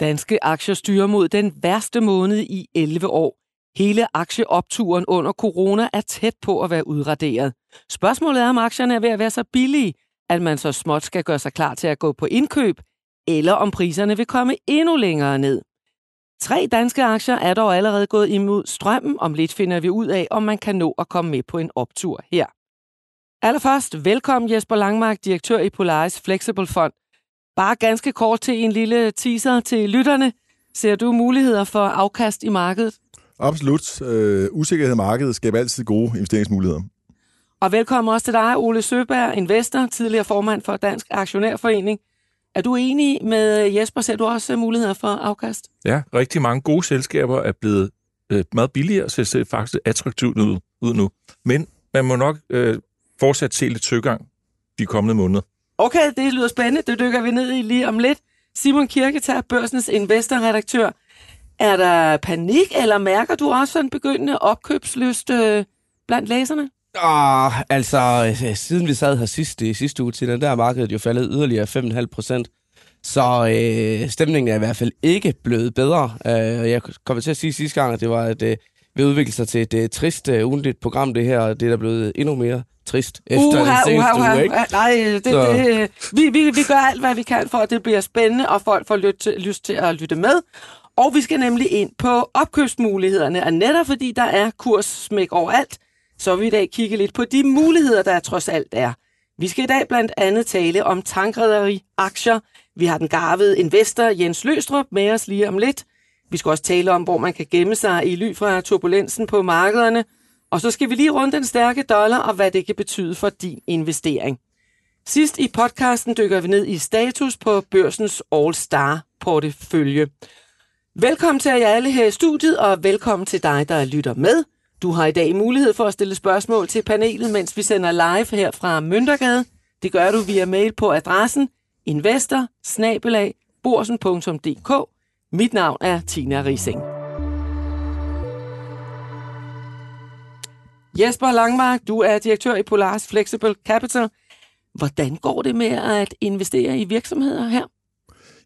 Danske aktier styrer mod den værste måned i 11 år. Hele aktieopturen under corona er tæt på at være udraderet. Spørgsmålet er, om aktierne er ved at være så billige, at man så småt skal gøre sig klar til at gå på indkøb, eller om priserne vil komme endnu længere ned. Tre danske aktier er dog allerede gået imod strømmen. Om lidt finder vi ud af, om man kan nå at komme med på en optur her. Allerførst, velkommen Jesper Langmark, direktør i Polaris Flexible Fund. Bare ganske kort til en lille teaser til lytterne. Ser du muligheder for afkast i markedet? Absolut. Øh, usikkerhed i markedet skaber altid gode investeringsmuligheder. Og velkommen også til dig, Ole Søberg, investor, tidligere formand for Dansk Aktionærforening. Er du enig med Jesper? Ser du også muligheder for afkast? Ja, rigtig mange gode selskaber er blevet øh, meget billigere, så det ser faktisk attraktivt ud, ud nu. Men man må nok øh, fortsat se lidt søgang de kommende måneder. Okay, det lyder spændende. Det dykker vi ned i lige om lidt. Simon Kirketær, børsens investorredaktør. Er der panik, eller mærker du også en begyndende opkøbslyst øh, blandt læserne? Ah, altså, øh, siden vi sad her sidste, i sidste uge til den der markedet jo faldet yderligere 5,5 procent. Så øh, stemningen er i hvert fald ikke blevet bedre. Øh, jeg kommer til at sige sidste gang, at det var et, øh, ved udvikle sig til et øh, trist øh, ugentligt program, det her. Det er der blevet endnu mere trist efter uha, den seneste uha, uha. uge, ikke? Nej, det, det, vi, vi, vi gør alt, hvad vi kan for, at det bliver spændende, og folk får lyt, lyst til at lytte med. Og vi skal nemlig ind på opkøbsmulighederne, og netop fordi der er kurssmæk overalt, så vil vi i dag kigge lidt på de muligheder, der trods alt er. Vi skal i dag blandt andet tale om tankrederi, aktier. Vi har den garvede investor Jens Løstrup med os lige om lidt. Vi skal også tale om, hvor man kan gemme sig i ly fra turbulensen på markederne. Og så skal vi lige runde den stærke dollar og hvad det kan betyde for din investering. Sidst i podcasten dykker vi ned i status på børsens All-Star-portefølje. Velkommen til jer alle her i studiet, og velkommen til dig, der lytter med. Du har i dag mulighed for at stille spørgsmål til panelet, mens vi sender live her fra Møntergade. Det gør du via mail på adressen investor mit navn er Tina Rising. Jesper Langmark, du er direktør i Polaris Flexible Capital. Hvordan går det med at investere i virksomheder her?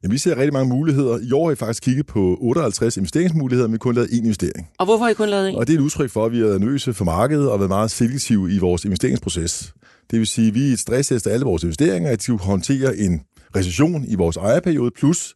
Jamen, vi ser rigtig mange muligheder. I år har vi faktisk kigget på 58 investeringsmuligheder, men vi har kun lavet én investering. Og hvorfor har I kun lavet én? Og det er et udtryk for, at vi er nøse for markedet og været meget selektive i vores investeringsproces. Det vil sige, at vi stresstester alle vores investeringer, at de håndtere en recession i vores ejerperiode, plus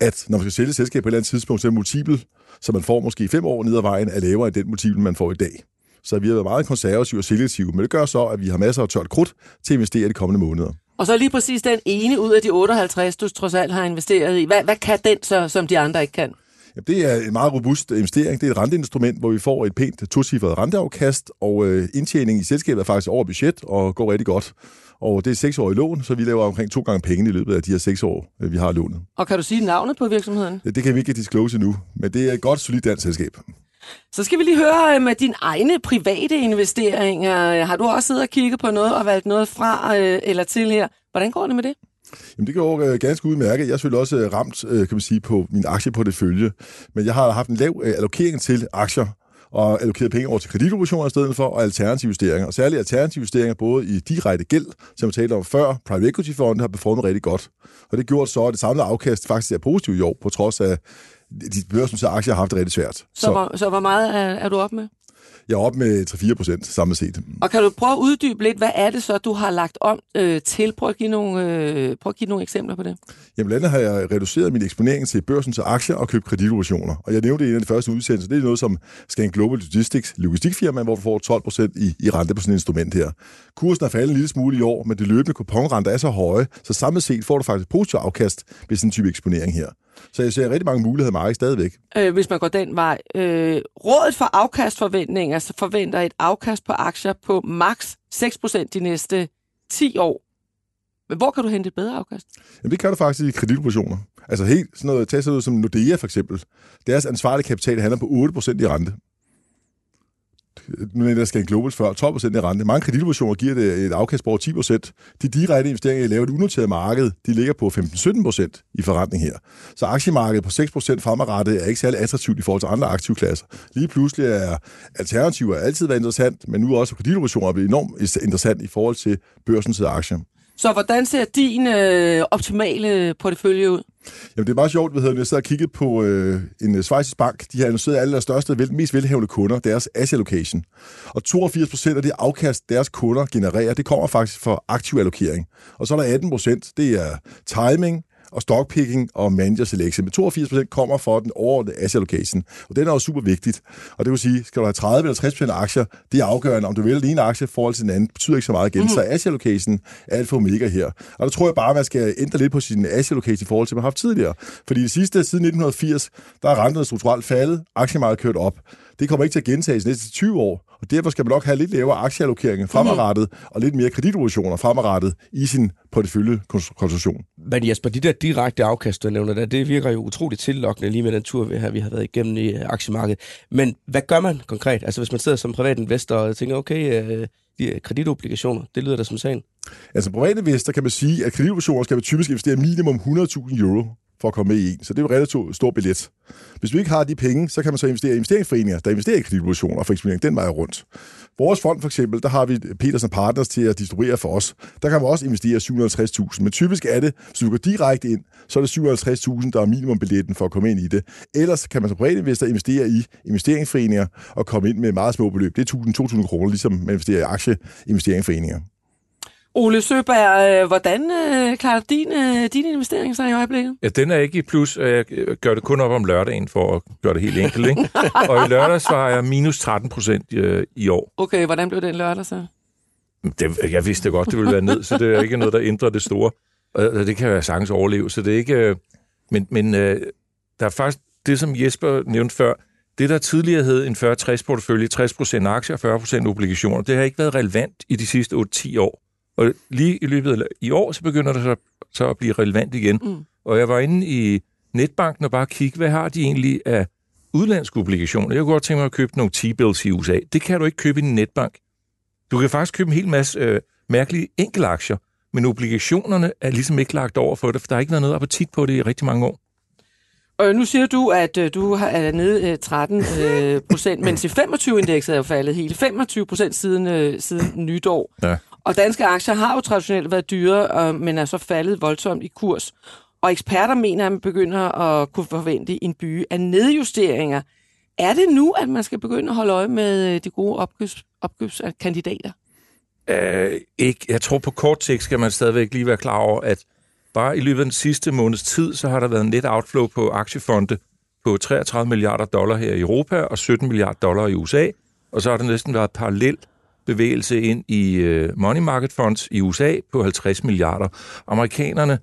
at når man skal sælge et selskab på et eller andet tidspunkt, så er multiple, så man får måske fem år ned ad vejen, er lavere end den multiple, man får i dag. Så vi har været meget konservative og selektive, men det gør så, at vi har masser af tørt krudt til at investere de kommende måneder. Og så lige præcis den ene ud af de 58, du trods alt har investeret i. Hvad, hvad kan den så, som de andre ikke kan? Ja, det er en meget robust investering. Det er et renteinstrument, hvor vi får et pænt tocifret renteafkast, og øh, indtjeningen i selskabet er faktisk over budget og går rigtig godt. Og det er seks år i lån, så vi laver omkring to gange penge i løbet af de her seks år, øh, vi har lånet. Og kan du sige navnet på virksomheden? Det, det kan vi ikke disclose endnu, men det er et godt, solidt dansk selskab. Så skal vi lige høre med dine egne private investeringer. Har du også siddet og kigget på noget og valgt noget fra øh, eller til her? Hvordan går det med det? Jamen, det går øh, ganske udmærket. Jeg er selvfølgelig også øh, ramt, øh, kan man sige, på min aktieportefølje. Men jeg har haft en lav øh, allokering til aktier, og allokeret penge over til kreditoperationer i stedet for, og alternative investeringer. Og særligt alternative investeringer både i direkte gæld, som jeg talte om før, private equity fond har performet rigtig godt. Og det gjort så, at det samlede afkast faktisk er positivt i år, på trods af de børsens aktier har haft det rigtig svært. Så, så, hvor, så hvor meget er, er du op med? Jeg er op med 3-4 procent samlet set. Og kan du prøve at uddybe lidt, hvad er det så, du har lagt om øh, til? Prøv at, give nogle, øh, prøv at give nogle eksempler på det. Jamen, blandt andet har jeg reduceret min eksponering til børsen til aktier og købt kreditoperationer. Og jeg nævnte i en af de første udsendelser, det er noget som Scan Global Logistics, logistikfirma, hvor du får 12 procent i, i rente på sådan et instrument her. Kursen er faldet en lille smule i år, men det løbende kuponrenter er så høje, så samlet set får du faktisk positiv afkast ved sådan en type eksponering her. Så jeg ser rigtig mange muligheder i markedet stadigvæk. Øh, hvis man går den vej. Øh, rådet for afkastforventninger så forventer et afkast på aktier på maks 6% de næste 10 år. Men hvor kan du hente et bedre afkast? Jamen, det kan du faktisk i kreditoperationer. Altså helt sådan noget, tag sådan noget som Nordea for eksempel. Deres ansvarlige kapital handler på 8% i rente nu der skal en globalt før, 12 procent i rente. Mange kreditobligationer giver det et afkast på over 10 procent. De direkte investeringer, I laver i det unoterede marked, de ligger på 15-17 procent i forretning her. Så aktiemarkedet på 6 procent fremadrettet er ikke særlig attraktivt i forhold til andre aktivklasser. Lige pludselig er alternativer altid været interessant, men nu også kreditobligationer er blevet enormt interessant i forhold til børsens aktier. Så hvordan ser din øh, optimale portefølje ud? Jamen, det er meget sjovt, ved jeg sad og kiggede på øh, en øh, svejsisk bank. De har annonceret alle deres største, vel, mest velhavende kunder, deres asset allocation. Og 82 procent af det afkast, deres kunder genererer, det kommer faktisk fra aktiv allokering. Og så er der 18 procent, det er timing, og stockpicking og manager selection. Men 82 procent kommer fra den overordnede asset allocation. Og den er jo super vigtigt. Og det vil sige, skal du have 30 eller 60 procent aktier, det er afgørende. Om du vælger den ene aktie i forhold til den anden, betyder ikke så meget igen. Mm. Så asset allocation er alt for mega her. Og der tror jeg bare, at man skal ændre lidt på sin asset allocation i forhold til, hvad man har haft tidligere. Fordi det sidste, siden 1980, der er renterne strukturelt faldet, aktiemarkedet kørt op. Det kommer ikke til at gentages næste 20 år, og derfor skal man nok have lidt lavere aktieallokering fremadrettet, mm. og lidt mere kreditobligationer fremadrettet i sin porteføljekonstruktion. Men Jesper, de der direkte afkast, du nævner der, det virker jo utroligt tillokkende lige med den tur, vi har, vi har været igennem i aktiemarkedet. Men hvad gør man konkret? Altså hvis man sidder som privat investor og tænker, okay, øh, de kreditobligationer, det lyder da som sagen. Altså privat investor kan man sige, at kreditobligationer skal typisk investere minimum 100.000 euro for at komme med i en. Så det er jo relativt stor billet. Hvis vi ikke har de penge, så kan man så investere i investeringsforeninger, der investerer i kreditobligationer og for eksponering den vej rundt. Vores fond for eksempel, der har vi Petersen Partners til at distribuere for os. Der kan man også investere 750.000, men typisk er det, hvis du går direkte ind, så er det 750.000, der er minimumbilletten for at komme ind i det. Ellers kan man som privatinvestor investere i investeringsforeninger og komme ind med meget små beløb. Det er 1.000-2.000 kroner, ligesom man investerer i aktieinvesteringsforeninger. Ole Søberg, øh, hvordan øh, klarer din, øh, din investering sig i øjeblikket? Ja, den er ikke i plus. Jeg gør det kun op om lørdagen for at gøre det helt enkelt. Ikke? og i lørdags var jeg minus 13 procent i år. Okay, hvordan blev den lørdag så? Det, jeg vidste godt, det ville være ned, så det er ikke noget, der ændrer det store. Og det kan være sagtens overleve, så det er ikke... Men, men der er faktisk det, som Jesper nævnte før, det, der tidligere hed en 40-60 portefølje, 60% aktier og 40% obligationer, det har ikke været relevant i de sidste 8-10 år. Og lige i løbet af i år, så begynder det så, så at blive relevant igen. Mm. Og jeg var inde i netbanken og bare kigge, hvad har de egentlig af udlandske obligationer? Jeg kunne godt tænke mig at købe nogle T-bills i USA. Det kan du ikke købe i en netbank. Du kan faktisk købe en hel masse øh, mærkelige enkeltaktier, men obligationerne er ligesom ikke lagt over for det, for der har ikke været noget appetit på det i rigtig mange år. Og nu siger du, at øh, du er nede øh, 13 øh, procent, mens i 25-indekset er jo faldet hele 25 procent siden, øh, siden nytår. Ja. Og danske aktier har jo traditionelt været dyre, øh, men er så faldet voldsomt i kurs. Og eksperter mener, at man begynder at kunne forvente en by af nedjusteringer. Er det nu, at man skal begynde at holde øje med øh, de gode opkøbs, opkøbskandidater? Øh, øh, ikke. Jeg tror på kort sigt skal man stadigvæk lige være klar over, at bare i løbet af den sidste måneds tid, så har der været en net outflow på aktiefonde på 33 milliarder dollar her i Europa og 17 milliarder dollar i USA. Og så har der næsten været parallelt bevægelse ind i øh, money market funds i USA på 50 milliarder. Amerikanerne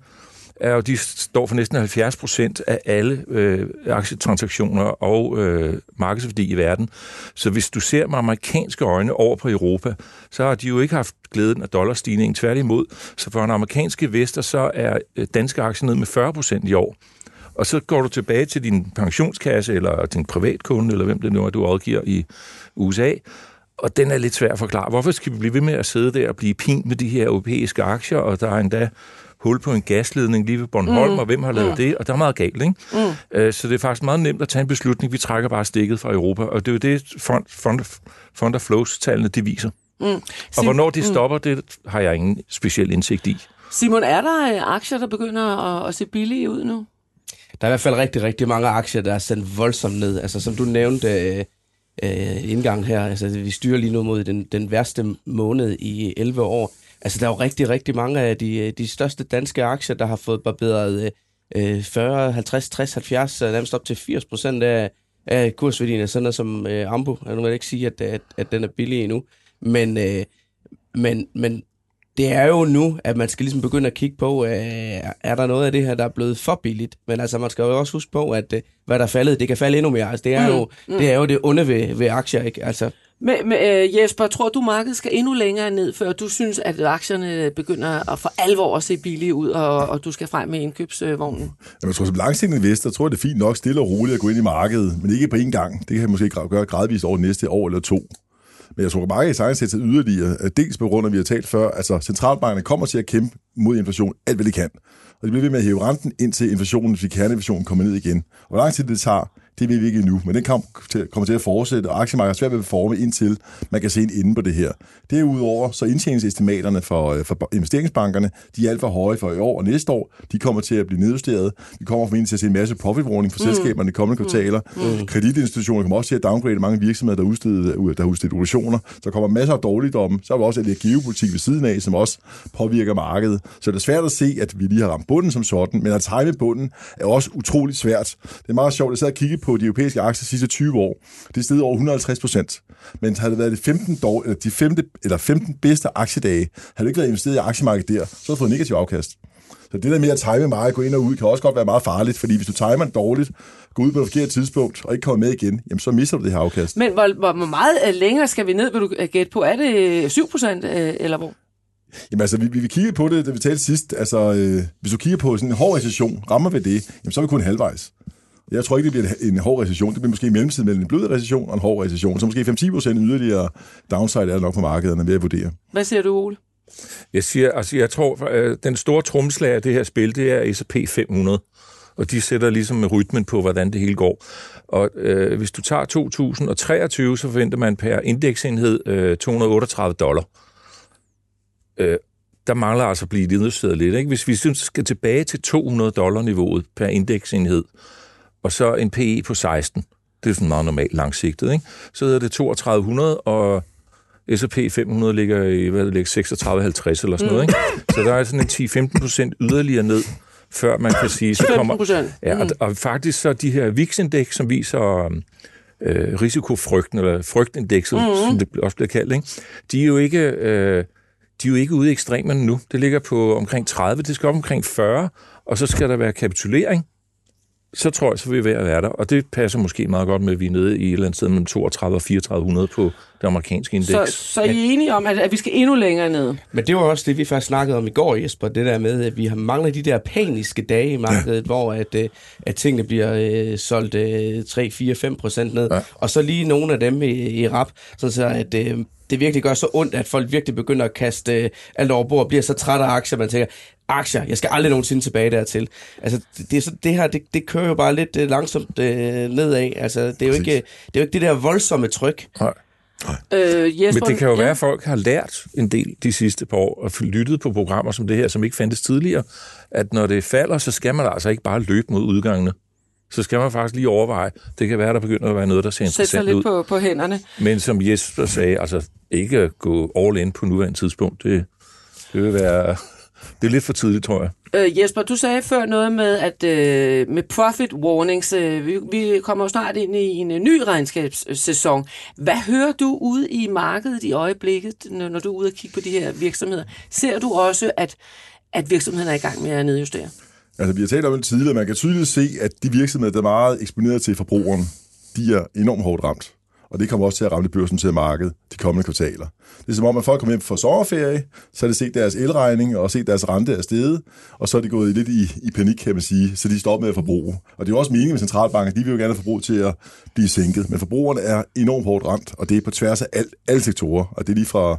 er jo, de står for næsten 70 procent af alle øh, aktietransaktioner og øh, markedsværdi i verden. Så hvis du ser med amerikanske øjne over på Europa, så har de jo ikke haft glæden af dollarstigningen. Tværtimod, så for en amerikansk investor, så er øh, danske aktier ned med 40 procent i år. Og så går du tilbage til din pensionskasse, eller din privatkunde, eller hvem det nu er, du rådgiver i USA, og den er lidt svær at forklare. Hvorfor skal vi blive ved med at sidde der og blive pint med de her europæiske aktier, og der er endda hul på en gasledning lige ved Bornholm, mm. og hvem har lavet mm. det? Og der er meget galt, ikke? Mm. Øh, så det er faktisk meget nemt at tage en beslutning. Vi trækker bare stikket fra Europa, og det er jo det, fund, fund, fund of flows-tallene, det viser. Mm. Og hvornår de mm. stopper, det har jeg ingen speciel indsigt i. Simon, er der øh, aktier, der begynder at, at se billige ud nu? Der er i hvert fald rigtig, rigtig mange aktier, der er sendt voldsomt ned. Altså, som du nævnte, øh, indgang her. Altså, vi styrer lige nu mod den, den værste måned i 11 år. Altså, der er jo rigtig, rigtig mange af de, øh, de største danske aktier, der har fået barberet øh, 40, 50, 60, 70, nærmest op til 80 procent af, af kursværdien. Sådan noget som øh, Ambo. Jeg vil ikke sige, at, at, at den er billig endnu. Men, øh, men, men det er jo nu, at man skal ligesom begynde at kigge på, øh, er der noget af det her, der er blevet for billigt? Men altså, man skal jo også huske på, at øh, hvad der er faldet, det kan falde endnu mere. Altså, det er, mm, jo, mm. det er jo det onde ved, ved aktier, ikke? Altså, men, men øh, Jesper, tror du, markedet skal endnu længere ned, før du synes, at aktierne begynder at for alvor at se billige ud, og, og du skal frem med indkøbsvognen? Jamen, jeg tror, som langsigtet investor, tror jeg, det er fint nok stille og roligt at gå ind i markedet, men ikke på én gang. Det kan jeg måske gøre gradvist over næste år eller to. Men jeg tror, at markedet er sig yderligere, øh, dels på grund af, at vi har talt før, altså centralbankerne kommer til at kæmpe mod inflation alt, hvad de kan. Og de bliver ved med at hæve renten, indtil inflationen, hvis kerneinflationen kommer ned igen. Og hvor lang tid det tager, det ved vi ikke endnu, men den kamp kommer til at fortsætte, og aktiemarkedet er svært ved at performe indtil man kan se en ende på det her. Derudover så indtjeningsestimaterne for, øh, for investeringsbankerne, de er alt for høje for i år og næste år. De kommer til at blive nedjusteret. Vi kommer formentlig til at se en masse profit warning for mm. selskaberne i de kommende kvartaler. Mm. Kreditinstitutioner kommer også til at downgrade mange virksomheder, der udsteder, der har udstedt obligationer. Så kommer masser af dårligdomme. Så er der også her geopolitik ved siden af, som også påvirker markedet. Så det er svært at se, at vi lige har ramt bunden som sådan, men at time bunden er også utroligt svært. Det er meget sjovt. Jeg sad og kiggede på de europæiske aktier de sidste 20 år. Det er steget over 150 procent. Men havde det været de 15, dår, eller de 15, eller 15 bedste aktiedage, havde du ikke været investeret i aktiemarkedet der, så havde du fået negativ afkast. Så det der med at time meget, gå ind og ud, kan også godt være meget farligt, fordi hvis du timer dårligt, går ud på et forkert tidspunkt og ikke kommer med igen, jamen så mister du det her afkast. Men hvor, hvor meget øh, længere skal vi ned, vil du øh, gætte på? Er det 7 procent, øh, eller hvor? Jamen altså, vi, vi, vi kiggede på det, da vi talte sidst. Altså, øh, hvis du kigger på sådan en hård recession, rammer vi det, jamen så er vi kun halvvejs. Jeg tror ikke, det bliver en, hård recession. Det bliver måske i mellemtiden mellem en blød recession og en hård recession. Så måske 5-10 procent yderligere downside er der nok på markederne ved at vurdere. Hvad siger du, Ole? Jeg siger, altså jeg tror, øh, den store tromslag af det her spil, det er S&P 500. Og de sætter ligesom rytmen på, hvordan det hele går. Og øh, hvis du tager 2023, så forventer man per indeksenhed øh, 238 dollar. Øh, der mangler altså at blive nedjusteret lidt. Ikke? Hvis vi synes, skal tilbage til 200 dollar niveauet per indeksenhed, og så en PE på 16, det er sådan meget normalt langsigtet, ikke? så hedder det 3200, og S&P 500 ligger i hvad det ligger, 36,50 eller sådan noget. Ikke? Så der er sådan en 10-15 procent yderligere ned, før man kan sige, så 15 kommer... Ja, og, og faktisk så de her VIX-indeks, som viser øh, risikofrygten, eller frygtindekset, mm-hmm. som det også bliver kaldt, ikke? de er jo ikke... Øh, de er jo ikke ude i ekstremerne nu. Det ligger på omkring 30, det skal op omkring 40, og så skal der være kapitulering. Så tror jeg, så vil vi ved at være der. Og det passer måske meget godt med, at vi er nede i et eller andet sted mellem 32 og 3400 på det amerikanske indeks. Så, så er I enige om, at, at vi skal endnu længere ned? Men det var også det, vi faktisk snakkede om i går, Jesper. Det der med, at vi har manglet de der paniske dage i markedet, ja. hvor at, øh, at tingene bliver øh, solgt øh, 3, 4, 5 procent ned. Ja. Og så lige nogle af dem i, i rap, så, så at øh, det virkelig gør så ondt, at folk virkelig begynder at kaste øh, alt over bord og bliver så træt af aktier, man tænker, aktier, jeg skal aldrig nogensinde tilbage dertil. Altså, det, det, er så, det her, det, det kører jo bare lidt øh, langsomt øh, nedad. Altså, det er, jo ikke, det er jo ikke det der voldsomme tryk. Nej. Øh, Jesper, Men det kan jo ja. være, at folk har lært en del de sidste par år, og lyttet på programmer som det her, som ikke fandtes tidligere, at når det falder, så skal man altså ikke bare løbe mod udgangene. Så skal man faktisk lige overveje, det kan være, der begynder at være noget, der ser Sæt sig interessant lidt ud. på, på hænderne. Men som Jesper sagde, altså ikke at gå all in på nuværende tidspunkt, det, det vil være... Det er lidt for tidligt, tror jeg. Øh, Jesper, du sagde før noget med, at øh, med profit warnings, øh, vi, vi kommer jo snart ind i en øh, ny regnskabssæson. Hvad hører du ude i markedet i øjeblikket, når, når du er ude og kigge på de her virksomheder? Ser du også, at, at virksomhederne er i gang med at nedjustere? Altså, vi har talt om det tidligere, man kan tydeligt se, at de virksomheder, der er meget eksponeret til forbrugeren, de er enormt hårdt ramt. Og det kommer også til at ramme det børsnoterede marked de kommende kvartaler. Det er som om, at folk kommer hjem fra sommerferie, så har de set deres elregning og set deres rente er steget, og så er de gået lidt i, i panik, kan man sige, så de står med at forbruge. Og det er jo også meningen med centralbanker, de vil jo gerne have forbrug til at blive sænket. Men forbrugerne er enormt hårdt ramt, og det er på tværs af al, alle sektorer. Og det er lige fra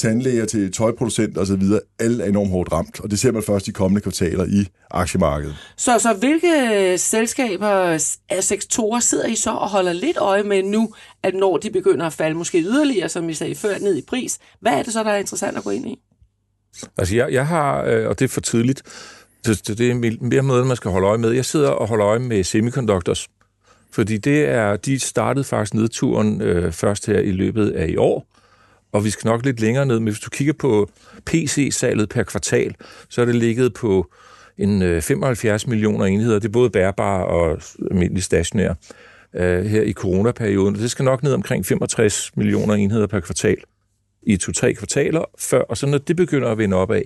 tandlæger til tøjproducenter osv. Alle er enormt hårdt ramt, og det ser man først i kommende kvartaler i aktiemarkedet. Så, så hvilke selskaber af sektorer sidder I så og holder lidt øje med nu, at når de begynder at falde måske yderligere, som I sagde før, ned i pris? Hvad er det så, der er interessant at gå ind i? Altså, jeg, jeg har, øh, og det er for tidligt, så det det er en mere måde, man skal holde øje med. Jeg sidder og holder øje med semiconductors, fordi det er, de startede faktisk nedturen øh, først her i løbet af i år, og vi skal nok lidt længere ned, men hvis du kigger på PC-salget per kvartal, så er det ligget på en øh, 75 millioner enheder. Det er både bærbare og almindelige stationære øh, her i coronaperioden. Det skal nok ned omkring 65 millioner enheder per kvartal i to-tre kvartaler før, og så når det begynder at vende opad,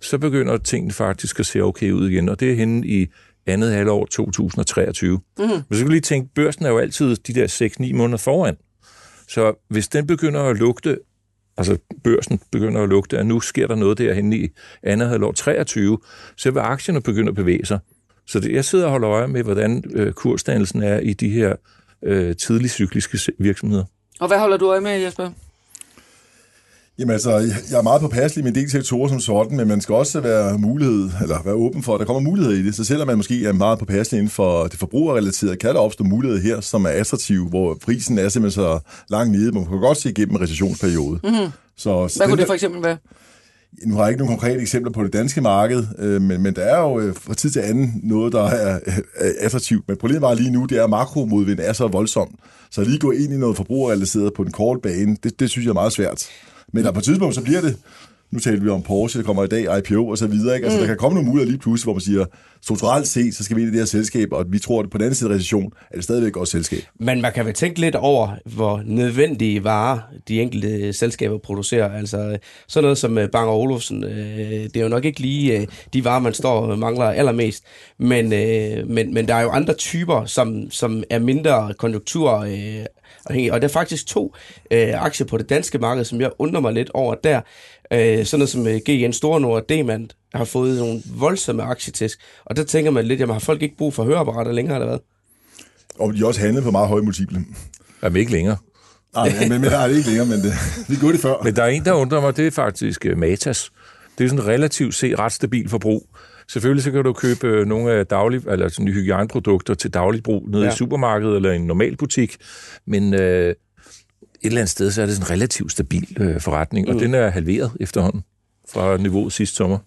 så begynder tingene faktisk at se okay ud igen, og det er henne i andet halvår 2023. Mm-hmm. Men så kan du lige tænke, børsen er jo altid de der 6-9 måneder foran. Så hvis den begynder at lugte, altså børsen begynder at lugte, at nu sker der noget derhen i andet halvår 23, så vil aktierne begynde at bevæge sig. Så det, jeg sidder og holder øje med, hvordan øh, kursdannelsen er i de her øh, tidlig cykliske virksomheder. Og hvad holder du øje med, Jesper? Jamen altså, jeg er meget påpasselig med en del sektorer som sådan, men man skal også være mulighed, eller være åben for, at der kommer muligheder i det. Så selvom man måske er meget påpasselig inden for det forbrugerrelaterede, kan der opstå muligheder her, som er attraktive, hvor prisen er simpelthen så langt nede. Man kan godt se igennem en recessionsperiode. Mm-hmm. Så, så Hvad kunne det for eksempel være? Nu har jeg ikke nogen konkrete eksempler på det danske marked, øh, men, men der er jo øh, fra tid til anden noget, der er, er attraktivt. Men problemet var lige nu, det er, at makromodvind er så voldsomt. Så lige gå ind i noget forbrugerrelateret på en kort bane, det, det synes jeg er meget svært. Men der på et tidspunkt, så bliver det, nu taler vi om Porsche, der kommer i dag, IPO og så videre. Ikke? Altså, mm. der kan komme nogle muligheder lige pludselig, hvor man siger, strukturelt set, så skal vi ind i det her selskab, og vi tror, at på den anden side af recession er det stadigvæk et godt selskab. Men man kan vel tænke lidt over, hvor nødvendige varer de enkelte selskaber producerer. Altså sådan noget som øh, Bang Olufsen, øh, det er jo nok ikke lige øh, de varer, man står og mangler allermest, men, men, men der er jo andre typer, som, som er mindre konjunktur afhængige. Og der er faktisk to øh, aktier på det danske marked, som jeg undrer mig lidt over der. Øh, sådan noget som øh, GN Store Nord og Demand har fået nogle voldsomme aktietæsk. Og der tænker man lidt, jamen har folk ikke brug for høreapparater længere, eller hvad? Og de også handlet på meget høje multiple. Jamen ikke længere. Nej, men, men der er det ikke længere, men det, vi gjorde det før. Men der er en, der undrer mig, det er faktisk uh, Matas. Det er sådan relativt set ret stabil forbrug. Selvfølgelig så kan du købe øh, nogle af daglig, eller sådan hygiejneprodukter til daglig brug nede ja. i supermarkedet eller i en normal butik, men øh, et eller andet sted, så er det sådan en relativt stabil øh, forretning, mm. og den er halveret efterhånden fra niveauet sidste sommer.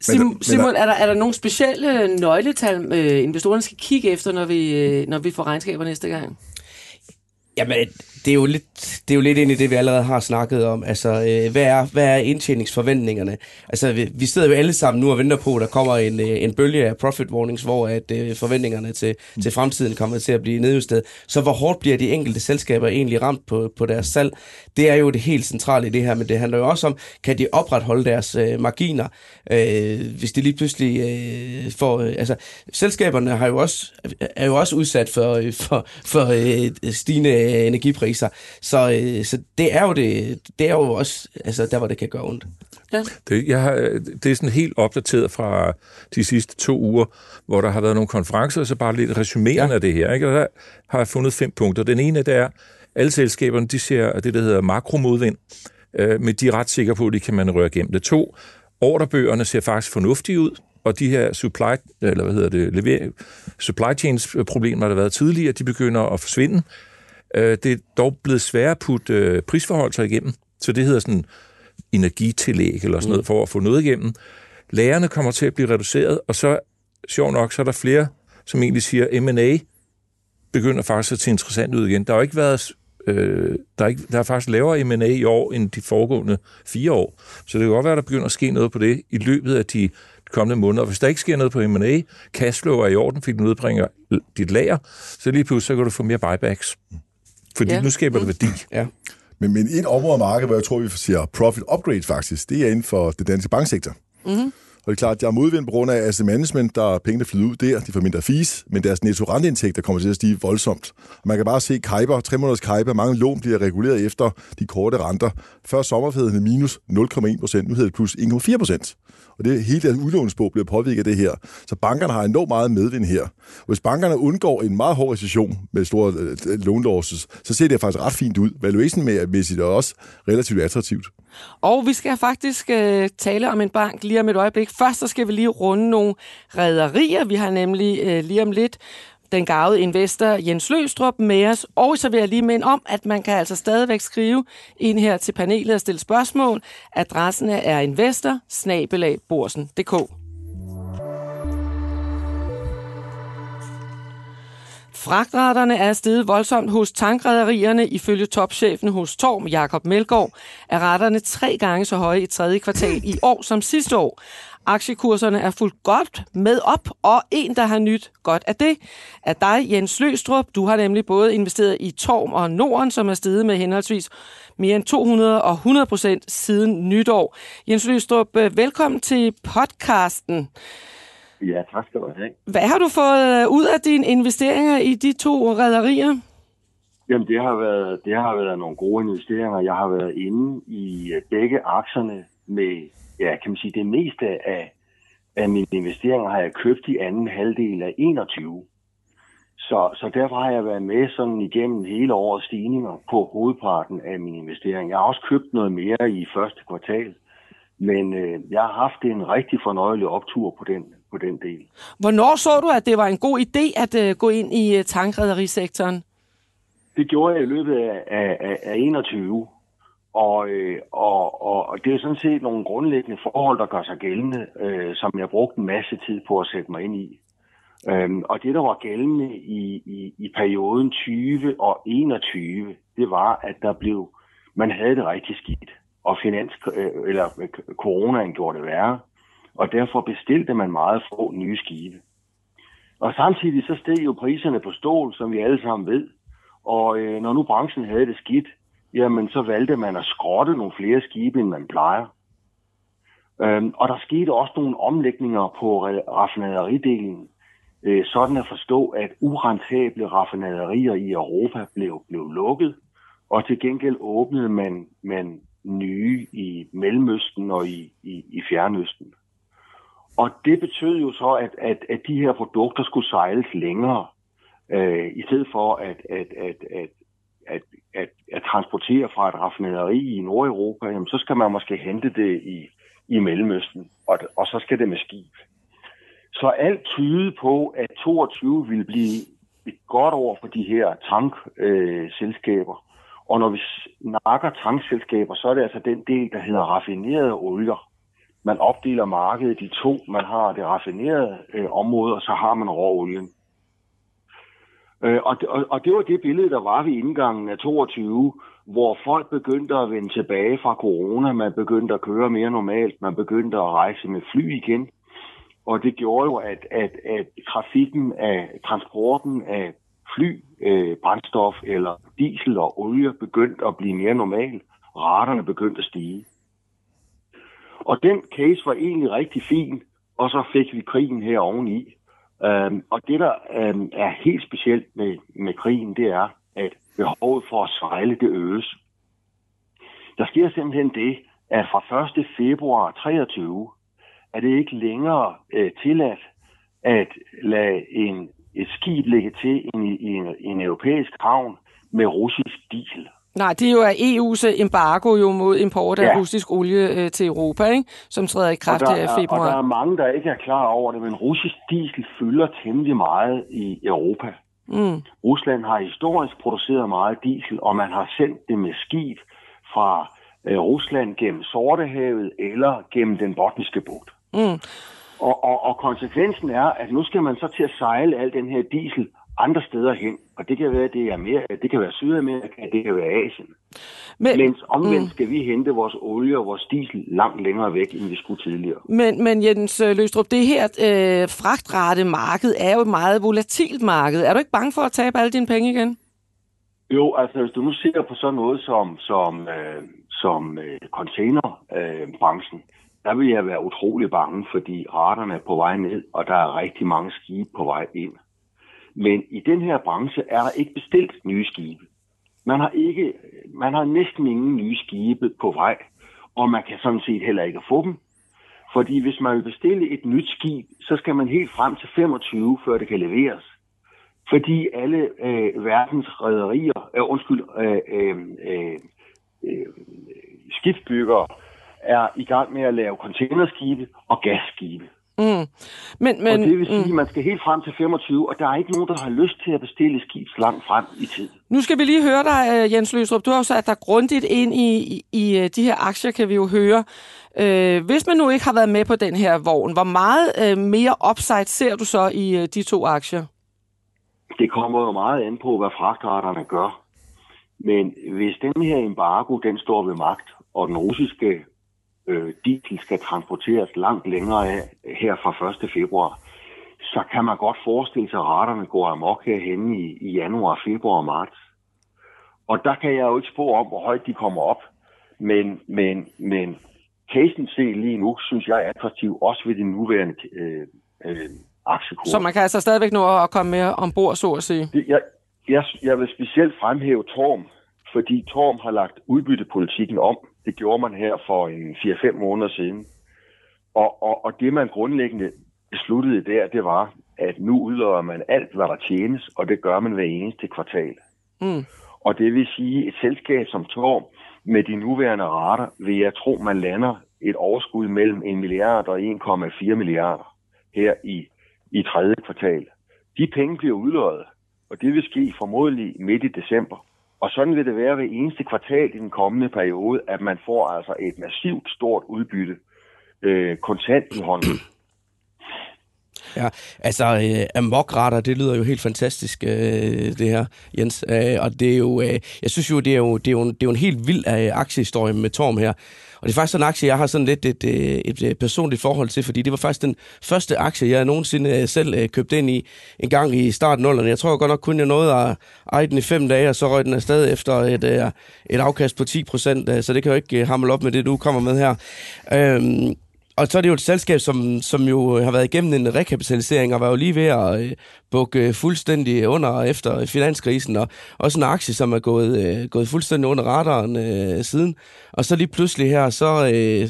Sim, Simon, er der, er der nogle specielle nøgletal, øh, investorerne skal kigge efter, når vi, øh, når vi får regnskaber næste gang? Jamen, det er, jo lidt, det er jo lidt ind i det, vi allerede har snakket om. Altså, øh, hvad, er, hvad er indtjeningsforventningerne? Altså, vi, vi sidder jo alle sammen nu og venter på, at der kommer en, øh, en bølge af profit warnings, hvor at, øh, forventningerne til, til fremtiden kommer til at blive nedjusteret. Så hvor hårdt bliver de enkelte selskaber egentlig ramt på, på deres salg? Det er jo det helt centrale i det her, men det handler jo også om, kan de opretholde deres øh, marginer, øh, hvis de lige pludselig øh, får... Øh, altså, selskaberne har jo også, er jo også udsat for, øh, for, for øh, stigende energipriser. Så, øh, så det er jo det, det er jo også altså, der, hvor det kan gøre ondt. Ja. Det, jeg har, det er sådan helt opdateret fra de sidste to uger, hvor der har været nogle konferencer, så bare lidt resumerende ja. af det her. Ikke? Og der har jeg fundet fem punkter. Den ene, det er, alle selskaberne, de ser det, der hedder makromodvind, øh, men de er ret sikre på, at de kan man røre igennem det. To, ordrebøgerne ser faktisk fornuftige ud og de her supply, eller hvad hedder det, lever, supply chains problemer, der har været tidligere, de begynder at forsvinde. Øh, det er dog blevet sværere at putte øh, prisforhold sig igennem, så det hedder sådan energitillæg eller sådan noget, mm. for at få noget igennem. Lærerne kommer til at blive reduceret, og så, sjov nok, så er der flere, som egentlig siger, M&A begynder faktisk at se interessant ud igen. Der har ikke været øh, der, er ikke, der er faktisk lavere M&A i år end de foregående fire år. Så det kan godt være, at der begynder at ske noget på det i løbet af de kommende måneder. Hvis der ikke sker noget på M&A, cashflow er i orden, fordi du nedbringer dit lager, så lige pludselig så kan du få mere buybacks. Fordi ja. nu skaber det værdi. Ja. Men, men et område af markedet, hvor jeg tror, vi siger profit upgrade faktisk, det er inden for det danske banksektor. Mm-hmm. Og det er klart, at jeg er modvind på grund af asset management, der er penge, der flyder ud der, de får mindre fees, men deres netto renteindtægter kommer til at stige voldsomt. Og man kan bare se Kuiper, 3 måneders Kuiper, mange lån bliver reguleret efter de korte renter. Før sommerferien minus 0,1 procent, nu hedder det plus 1,4 procent. Og det hele deres udlånsbog bliver påvirket af det her. Så bankerne har enormt meget medvind her. Og hvis bankerne undgår en meget hård recession med store øh, lånlosses, så ser det faktisk ret fint ud. Valuation-mæssigt er også relativt attraktivt. Og vi skal faktisk øh, tale om en bank lige om et øjeblik. Først så skal vi lige runde nogle rædderier. Vi har nemlig øh, lige om lidt den gavede investor Jens Løstrup med os. Og så vil jeg lige minde om, at man kan altså stadigvæk skrive ind her til panelet og stille spørgsmål. Adressen er investor Fragtraterne er steget voldsomt hos tankrederierne. Ifølge topchefen hos Torm, Jakob Melgaard, er retterne tre gange så høje i tredje kvartal i år som sidste år. Aktiekurserne er fuldt godt med op, og en, der har nyt godt af det, er dig, Jens Løstrup. Du har nemlig både investeret i Torm og Norden, som er steget med henholdsvis mere end 200 og 100 procent siden nytår. Jens Løstrup, velkommen til podcasten. Ja, tak skal du have. Hvad har du fået øh, ud af dine investeringer i de to rædderier? Jamen, det har, været, det har været nogle gode investeringer. Jeg har været inde i øh, begge aktierne med, ja, kan man sige, det meste af, af mine investeringer har jeg købt i anden halvdel af 21. Så, så derfor har jeg været med sådan igennem hele årets stigninger på hovedparten af min investering. Jeg har også købt noget mere i første kvartal, men øh, jeg har haft en rigtig fornøjelig optur på den, på den del. Hvornår så du, at det var en god idé at øh, gå ind i øh, tankrederisektoren? Det gjorde jeg i løbet af, af, af 21. Og, øh, og, og, og det er sådan set nogle grundlæggende forhold, der gør sig gældende, øh, som jeg brugte en masse tid på at sætte mig ind i. Øhm, og det, der var gældende i, i, i perioden 20 og 21, det var, at der blev, man havde det rigtig skidt, og finans, øh, eller øh, coronaen gjorde det værre, og derfor bestilte man meget få nye skibe. Og samtidig så steg jo priserne på stål, som vi alle sammen ved, og øh, når nu branchen havde det skidt, jamen så valgte man at skrotte nogle flere skibe, end man plejer. Øhm, og der skete også nogle omlægninger på raffinaderidelen, øh, sådan at forstå, at urentable raffinaderier i Europa blev, blev lukket, og til gengæld åbnede man, man nye i Mellemøsten og i, i, i Fjernøsten. Og det betød jo så, at, at, at de her produkter skulle sejles længere, øh, i stedet for at, at, at, at, at, at, at transportere fra et raffinaderi i Nordeuropa, jamen, så skal man måske hente det i, i Mellemøsten, og, og så skal det med skib. Så alt tyder på, at 22 vil blive et godt år for de her tankselskaber. Øh, og når vi snakker tankselskaber, så er det altså den del, der hedder raffinerede olier. Man opdeler markedet i to. Man har det raffinerede øh, område, og så har man råolien. Øh, og, og, og det var det billede, der var ved indgangen af 22, hvor folk begyndte at vende tilbage fra corona. Man begyndte at køre mere normalt. Man begyndte at rejse med fly igen. Og det gjorde jo, at, at, at trafikken af transporten af fly, øh, brændstof eller diesel og olie begyndte at blive mere normal. Raterne begyndte at stige. Og den case var egentlig rigtig fin, og så fik vi krigen her oveni. Øhm, og det, der øhm, er helt specielt med, med krigen, det er, at behovet for at sejle, det øges. Der sker simpelthen det, at fra 1. februar 23, er det ikke længere øh, tilladt at lade en, et skib ligge til i, i, en, en europæisk havn med russisk diesel. Nej, det er jo EU's embargo jo mod import af ja. russisk olie øh, til Europa, ikke? som træder i kraft i februar. Og der er mange, der ikke er klar over det, men russisk diesel fylder temmelig meget i Europa. Mm. Rusland har historisk produceret meget diesel, og man har sendt det med skib fra øh, Rusland gennem Sortehavet eller gennem den botniske bugt. Mm. Og, og, og konsekvensen er, at nu skal man så til at sejle al den her diesel andre steder hen. Og det kan være, det er mere, det kan være Sydamerika, det kan være Asien. Men, Mens omvendt mm. skal vi hente vores olie og vores diesel langt længere væk, end vi skulle tidligere. Men, men Jens øh, Løstrup, det her øh, fragtrate marked er jo et meget volatilt marked. Er du ikke bange for at tabe alle dine penge igen? Jo, altså hvis du nu ser på sådan noget som, som, øh, som øh, containerbranchen, øh, der vil jeg være utrolig bange, fordi raterne er på vej ned, og der er rigtig mange skibe på vej ind. Men i den her branche er der ikke bestilt nye skibe. Man har, ikke, man har næsten ingen nye skibe på vej, og man kan sådan set heller ikke få dem. Fordi hvis man vil bestille et nyt skib, så skal man helt frem til 25, før det kan leveres. Fordi alle øh, verdens rædderier, øh, undskyld, øh, øh, øh, øh, skibsbyggere, er i gang med at lave containerskibe og gasskibe. Mm. Men, men, og det vil sige, mm. at man skal helt frem til 25, og der er ikke nogen, der har lyst til at bestille skib så langt frem i tid. Nu skal vi lige høre dig, øh, Jens Løsrup. Du har jo sat dig grundigt ind i, i, i øh, de her aktier, kan vi jo høre. Øh, hvis man nu ikke har været med på den her vogn, hvor meget øh, mere upside ser du så i øh, de to aktier? Det kommer jo meget an på, hvad fragtraterne gør. Men hvis den her embargo, den står ved magt, og den russiske øh, diesel skal transporteres langt længere af, her fra 1. februar, så kan man godt forestille sig, at raterne går amok herhenne i, i januar, februar og marts. Og der kan jeg jo ikke spå om, hvor højt de kommer op. Men, men, men casen se lige nu, synes jeg er attraktiv, også ved de nuværende øh, øh, aktiekurs. Så man kan altså stadigvæk nå at komme med ombord, så at sige? Jeg, jeg, jeg vil specielt fremhæve Torm, fordi Torm har lagt udbyttepolitikken om. Det gjorde man her for en 4-5 måneder siden. Og, og, og det, man grundlæggende besluttede der, det var, at nu udløjer man alt, hvad der tjenes, og det gør man hver eneste kvartal. Mm. Og det vil sige, et selskab som Torm, med de nuværende rater, vil jeg tro, man lander et overskud mellem 1 milliard og 1,4 milliarder her i, i tredje kvartal. De penge bliver udløjet, og det vil ske formodentlig midt i december. Og sådan vil det være ved eneste kvartal i den kommende periode, at man får altså et massivt stort udbytte øh, kontant i hånden. Ja, altså øh, amokretter, det lyder jo helt fantastisk, øh, det her, Jens. Øh, og det er jo, øh, jeg synes jo, det er jo, det er jo, en, det er jo en helt vild øh, aktiehistorie med Torm her. Og det er faktisk en aktie, jeg har sådan lidt et, øh, et, et, et personligt forhold til, fordi det var faktisk den første aktie, jeg nogensinde øh, selv øh, købte ind i en gang i starten af 0'erne. Jeg tror godt nok kun, jeg nåede at eje den i fem dage, og så røg den afsted efter et, øh, et afkast på 10 procent, øh, så det kan jo ikke øh, hamle op med det, du kommer med her. Øh, og så er det jo et selskab, som, som jo har været igennem en rekapitalisering og var jo lige ved at øh, bukke øh, fuldstændig under efter finanskrisen, og også en aktie, som er gået, øh, gået fuldstændig under radaren øh, siden. Og så lige pludselig her, så, øh,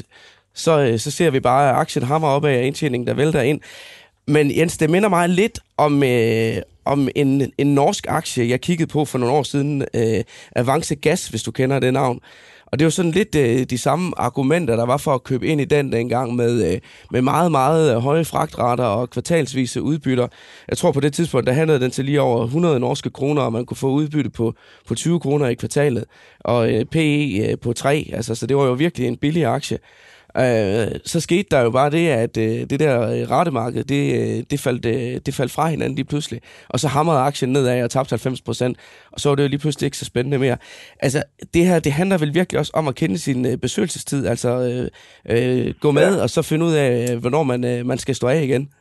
så, øh, så ser vi bare, at aktien hammer op af indtjeningen, der vælter ind. Men Jens, det minder mig lidt om, øh, om en, en norsk aktie, jeg kiggede på for nogle år siden, øh, Avance Gas, hvis du kender det navn. Og det var sådan lidt øh, de samme argumenter, der var for at købe ind i den dengang med, øh, med meget, meget øh, høje fragtrater og kvartalsvise udbytter. Jeg tror på det tidspunkt, der handlede den til lige over 100 norske kroner, og man kunne få udbytte på, på 20 kroner i kvartalet. Og øh, PE øh, på 3, altså, så det var jo virkelig en billig aktie. Øh, så skete der jo bare det, at øh, det der øh, rettemarked, det, øh, det, faldt, øh, det faldt fra hinanden lige pludselig. Og så hamrede aktien nedad og tabte 90 procent. Og så var det jo lige pludselig ikke så spændende mere. Altså, det her, det handler vel virkelig også om at kende sin øh, besøgelsestid. Altså, øh, øh, gå med ja. og så finde ud af, hvornår man, øh, man skal stå af igen.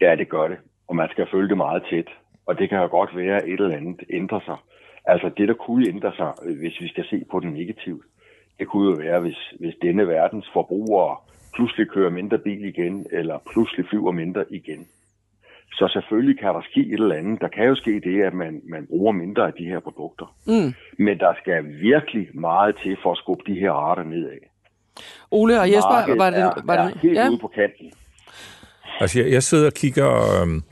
Ja, det gør det. Og man skal følge det meget tæt. Og det kan jo godt være, at et eller andet ændrer sig. Altså det, der kunne ændre sig, øh, hvis vi skal se på det negativt, det kunne jo være, hvis, hvis denne verdens forbrugere pludselig kører mindre bil igen, eller pludselig flyver mindre igen. Så selvfølgelig kan der ske et eller andet. Der kan jo ske det, at man, man bruger mindre af de her produkter. Mm. Men der skal virkelig meget til for at skubbe de her arter nedad. Ole og Jesper, Markedet var det... er, var er det helt ja? ude på kanten. Altså, jeg, jeg sidder og kigger... Øhm,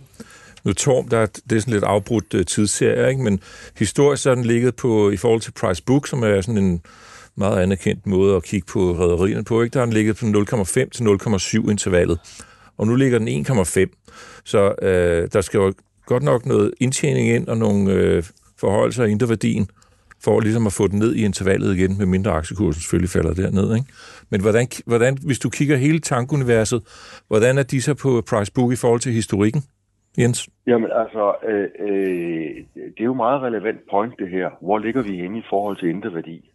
nu Torm, der, er- det er sådan lidt afbrudt øh, tidsserie, ikke? men historisk så er den ligget på, i forhold til price book, som er sådan en meget anerkendt måde at kigge på rædderierne på, ikke? der har den ligget på 0,5 til 0,7 intervallet. Og nu ligger den 1,5. Så øh, der skal jo godt nok noget indtjening ind og nogle øh, forholdelser af interværdien, for ligesom at få den ned i intervallet igen, med mindre aktiekursen selvfølgelig falder derned. Ikke? Men hvordan, hvordan, hvis du kigger hele tankuniverset, hvordan er de så på price book i forhold til historikken, Jens? Jamen altså, øh, øh, det er jo meget relevant point det her. Hvor ligger vi henne i forhold til interværdi?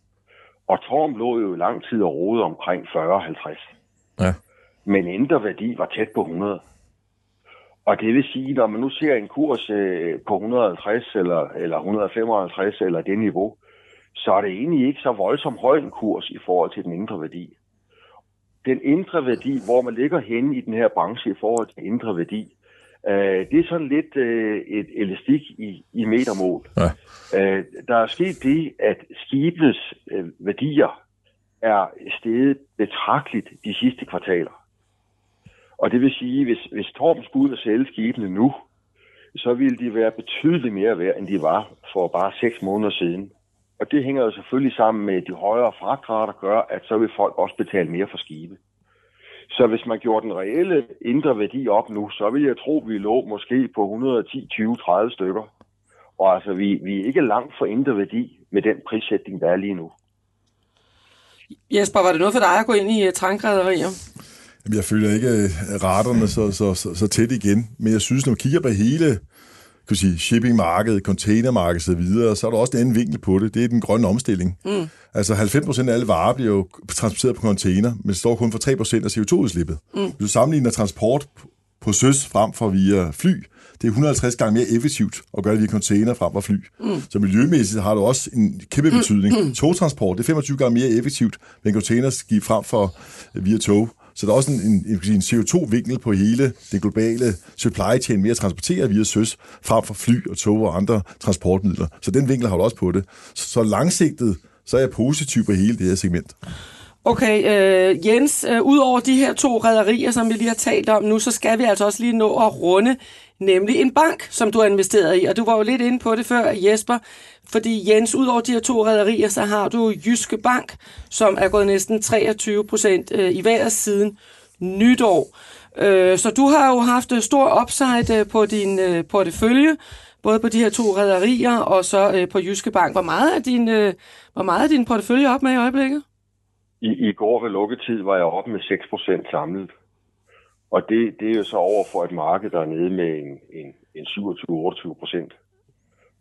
Og Torm lå jo i lang tid og rode omkring 40-50. Ja. Men interværdi var tæt på 100. Og det vil sige, når man nu ser en kurs øh, på 150 eller, eller 155 eller det niveau, så er det egentlig ikke så voldsomt høj en kurs i forhold til den indre værdi. Den indre værdi, hvor man ligger henne i den her branche i forhold til indre værdi, øh, det er sådan lidt øh, et elastik i, i metermål. Ja. Øh, der er sket det, at skibenes øh, værdier er steget betragteligt de sidste kvartaler. Og det vil sige, hvis, hvis Torben skulle ud og sælge skibene nu, så ville de være betydeligt mere værd, end de var for bare seks måneder siden. Og det hænger jo selvfølgelig sammen med de højere fragtrater, gør, at så vil folk også betale mere for skibe. Så hvis man gjorde den reelle indre værdi op nu, så vil jeg tro, at vi lå måske på 110, 20, 30 stykker. Og altså, vi, vi er ikke langt for indre værdi med den prissætning, der er lige nu. Jesper, var det noget for dig at gå ind i uh, trankrædderier? Jamen, jeg følger ikke øh, raterne så, så, så, så tæt igen, men jeg synes, når man kigger på hele kan sige, shippingmarkedet, containermarkedet osv., så er der også en anden vinkel på det. Det er den grønne omstilling. Mm. Altså 90% af alle varer bliver jo transporteret på container, men står kun for 3% af CO2-udslippet. Mm. Hvis du sammenligner transport på søs frem for via fly, det er 150 gange mere effektivt at gøre det via container frem for fly. Mm. Så miljømæssigt har det også en kæmpe betydning. Mm. Togtransport, det er 25 gange mere effektivt med en containerskib frem for øh, via tog. Så der er også en, en, en, CO2-vinkel på hele det globale supply chain med at transportere via søs frem for fly og tog og andre transportmidler. Så den vinkel har du også på det. Så, så langsigtet, så er jeg positiv på hele det her segment. Okay, øh, Jens, øh, ud over de her to rædderier, som vi lige har talt om nu, så skal vi altså også lige nå at runde, nemlig en bank, som du har investeret i. Og du var jo lidt inde på det før, Jesper, fordi Jens, ud over de her to rædderier, så har du Jyske Bank, som er gået næsten 23 procent øh, i vejret siden nytår. Øh, så du har jo haft øh, stor upside på din portefølje, både på de her to rædderier og så på Jyske Bank. Hvor meget er din, hvor meget er din portefølje op med i øjeblikket? I, I går ved lukketid var jeg oppe med 6% samlet. Og det, det er jo så over for et marked, der er nede med en, en, en 27-28 procent.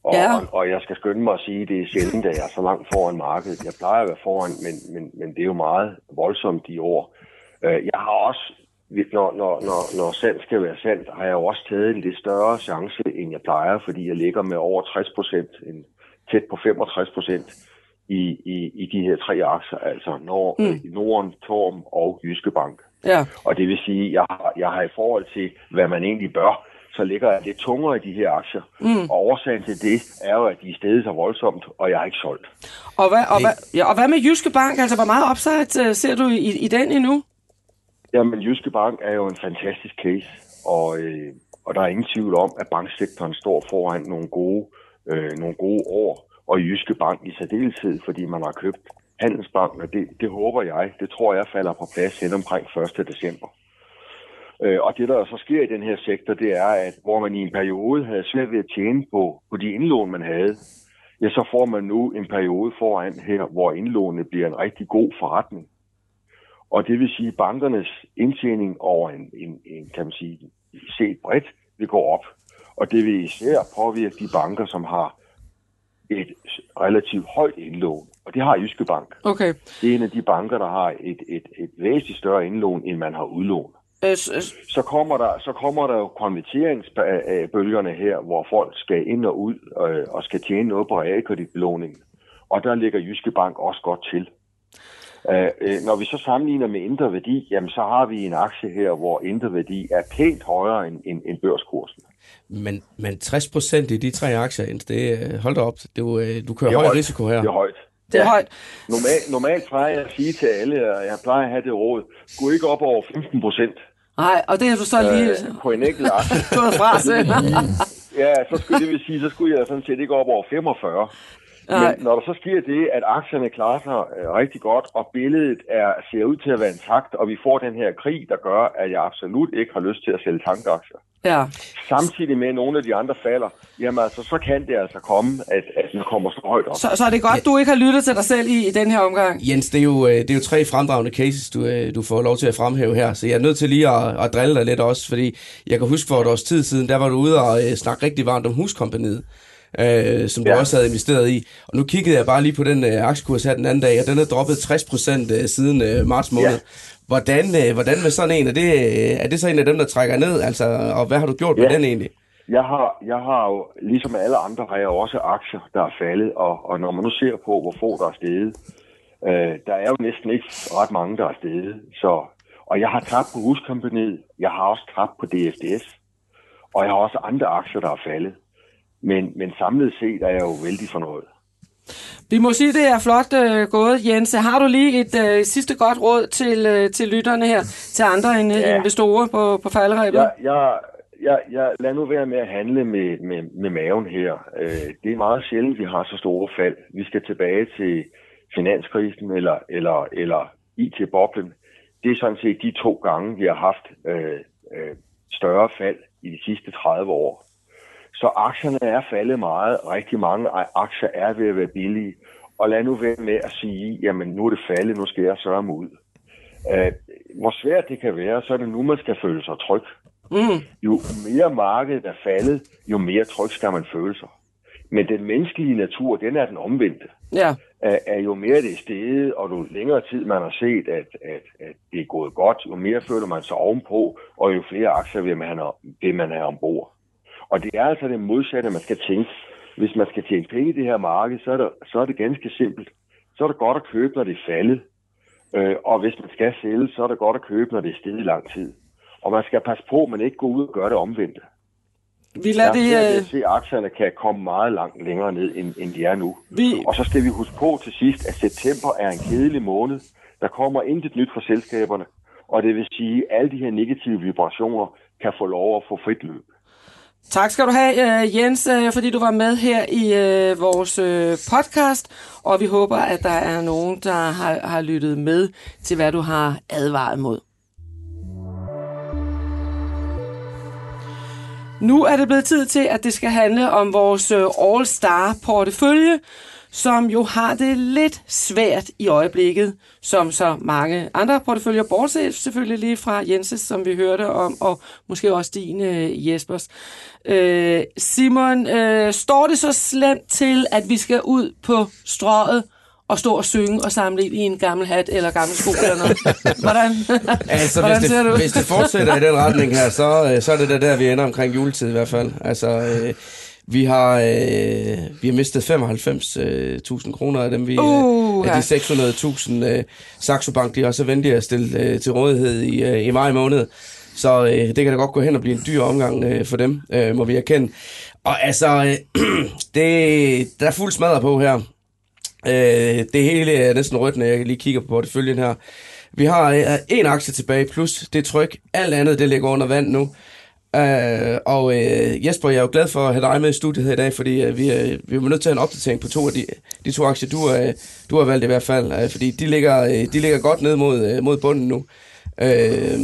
Og, Ja. og, og jeg skal skynde mig at sige, at det er sjældent, at jeg er så langt foran markedet. Jeg plejer at være foran, men, men, men det er jo meget voldsomt i år. Øh, Jeg har også, når, når, når, når salg skal være salg, har jeg jo også taget en lidt større chance, end jeg plejer, fordi jeg ligger med over 60 procent, tæt på 65 procent i, i, i de her tre aktier, altså Nord, mm. Norden, Torm og Jyske Bank. Ja. Og det vil sige, at jeg har, jeg har i forhold til, hvad man egentlig bør, så ligger jeg lidt tungere i de her aktier. Mm. Og årsagen til det er jo, at de er steget så voldsomt, og jeg har ikke solgt. Og hvad, og, hvad, ja, og hvad med Jyske Bank? Altså, hvor meget upside øh, ser du i, i den endnu? Jamen, Jyske Bank er jo en fantastisk case, og, øh, og der er ingen tvivl om, at banksektoren står foran nogle gode, øh, nogle gode år, og Jyske Bank i særdeleshed, fordi man har købt Handelsbanken, og det, det håber jeg, det tror jeg falder på plads hen omkring 1. december. Øh, og det, der så sker i den her sektor, det er, at hvor man i en periode havde svært ved at tjene på, på de indlån, man havde, ja, så får man nu en periode foran her, hvor indlånene bliver en rigtig god forretning. Og det vil sige, at bankernes indtjening over en, en, en kan man sige, set bredt, vil gå op. Og det vil især påvirke de banker, som har et relativt højt indlån. Og det har Jyske Bank. Okay. Det er en af de banker, der har et, et, et væsentligt større indlån, end man har udlån. Øh, s- Så kommer der, så kommer der jo konverteringsbølgerne her, hvor folk skal ind og ud øh, og skal tjene noget på realkreditbelåningen. Og der ligger Jyske Bank også godt til. Øh, øh, når vi så sammenligner med indre værdi, jamen så har vi en aktie her, hvor indre værdi er pænt højere end, end, end børskursen. Men, men 60 procent i de tre aktier, det, øh, hold da op, det jo, øh, du kører er høj højt. risiko her. Det er højt. det er højt. Normal, normalt plejer jeg at sige til alle, og jeg plejer at have det råd, gå ikke op over 15 procent Nej, og det har du så lige øh, på en enkelt aktie. gået fra selv. Ja, så skulle det vil sige, så skulle jeg sådan set ikke op over 45. Nej. Men når der så sker det, at aktierne klarer sig øh, rigtig godt, og billedet er, ser ud til at være intakt, og vi får den her krig, der gør, at jeg absolut ikke har lyst til at sælge tankaktier. Ja. Samtidig med, at nogle af de andre falder, jamen altså, så kan det altså komme, at, at den kommer så højt op. Så, så er det godt, du ikke har lyttet til dig selv i, i den her omgang. Jens, det er, jo, øh, det er jo tre fremdragende cases, du, øh, du får lov til at fremhæve her, så jeg er nødt til lige at, at drille dig lidt også, fordi jeg kan huske for et års tid siden, der var du ude og øh, snakke rigtig varmt om huskompaniet, øh, som du Ja. også havde investeret i. Og nu kiggede jeg bare lige på den øh, aktiekurs her den anden dag, og den er droppet 60% øh, siden øh, marts måned. Ja. Hvordan, øh, hvordan med sådan en? Er det, øh, er det så en af dem, der trækker ned? Altså, og hvad har du gjort med Ja. den egentlig? Jeg har, jeg har jo, ligesom alle andre, har jeg også aktier, der er faldet, og, og når man nu ser på, hvor få der er steget, øh, der er jo næsten ikke ret mange, der er steget. Så, og jeg har tabt på huskompaniet, jeg har også tabt på DFDS, og jeg har også andre aktier, der er faldet. Men, men samlet set er jeg jo vældig fornøjet. Vi må sige, det er flot øh, gået, Jens. Har du lige et øh, sidste godt råd til, øh, til lytterne her, til andre end, ja. Ja. investorer på, på fejlrebet? Jeg, jeg, jeg, jeg, lad nu være med at handle med, med, med maven her. Øh, det er meget sjældent, vi har så store fald. Vi skal tilbage til finanskrisen eller, eller, eller IT-boblen. Det er sådan set de to gange, vi har haft øh, øh, større fald i de sidste 30 år. Så aktierne er faldet meget. Rigtig mange aktier er ved at være billige. Og lad nu være med at sige, jamen nu er det faldet, nu skal jeg sørge mig ud. Øh, hvor svært det kan være, så er det nu, man skal føle sig tryg. Mm. Jo mere markedet er faldet, jo mere tryg skal man føle sig. Men den menneskelige natur, den er den omvendte. Ja. Er, er jo mere det er steget, og jo længere tid man har set, at, at, at det er gået godt, jo mere føler man sig ovenpå, og jo flere aktier vil man have, vil man have ombord. Og det er altså det modsatte, man skal tænke. Hvis man skal tjene penge i det her marked, så er det, så er det ganske simpelt. Så er det godt at købe, når det er faldet. Øh, og hvis man skal sælge, så er det godt at købe, når det er steget i lang tid. Og man skal passe på, at man ikke går ud og gør det omvendte. Vi lader Jeg det... Øh, at se, at aktierne kan komme meget langt længere ned, end, end de er nu. vi, Og så skal vi huske på til sidst, at september er en kedelig måned. Der kommer intet nyt fra selskaberne, og det vil sige, at alle de her negative vibrationer kan få lov at få frit løb. Tak skal du have, øh, Jens, øh, fordi du var med her i øh, vores podcast, og vi håber, at der er nogen, der har, har lyttet med til, hvad du har advaret mod. Nu er det blevet tid til, at det skal handle om vores All-Star-portefølje, som jo har det lidt svært i øjeblikket, som så mange andre porteføljer, bortset selvfølgelig lige fra Jenses, som vi hørte om, og måske også din, uh, Jespers. Uh, Simon, uh, står det så slemt til, at vi skal ud på strøget og stå og synge og samle i en gammel hat eller gammel sko eller noget. Hvordan, altså, Hvordan hvis, det, hvis det fortsætter i den retning her, så, så er det der, der, vi ender omkring juletid i hvert fald. Altså, øh, vi har, øh, vi har mistet 95.000 øh, kroner af dem. Vi, uh, af de 600.000 øh, Saxo Bank, de har så ventet at stille øh, til rådighed i, øh, i maj måned. Så øh, det kan da godt gå hen og blive en dyr omgang øh, for dem, øh, må vi erkende. Og altså, øh, det, der er fuld smadret på her. Øh, det hele er næsten rødt, når jeg lige kigger på porteføljen her. Vi har øh, en aktie tilbage, plus det tryk. Alt andet, det ligger under vand nu. Uh, og uh, Jesper, jeg er jo glad for at have dig med i studiet her i dag, fordi uh, vi, uh, vi er nødt til at have en opdatering på to af de, de to aktier, du, uh, du har valgt i hvert fald, uh, fordi de ligger, uh, de ligger godt ned mod, uh, mod bunden nu. Øh,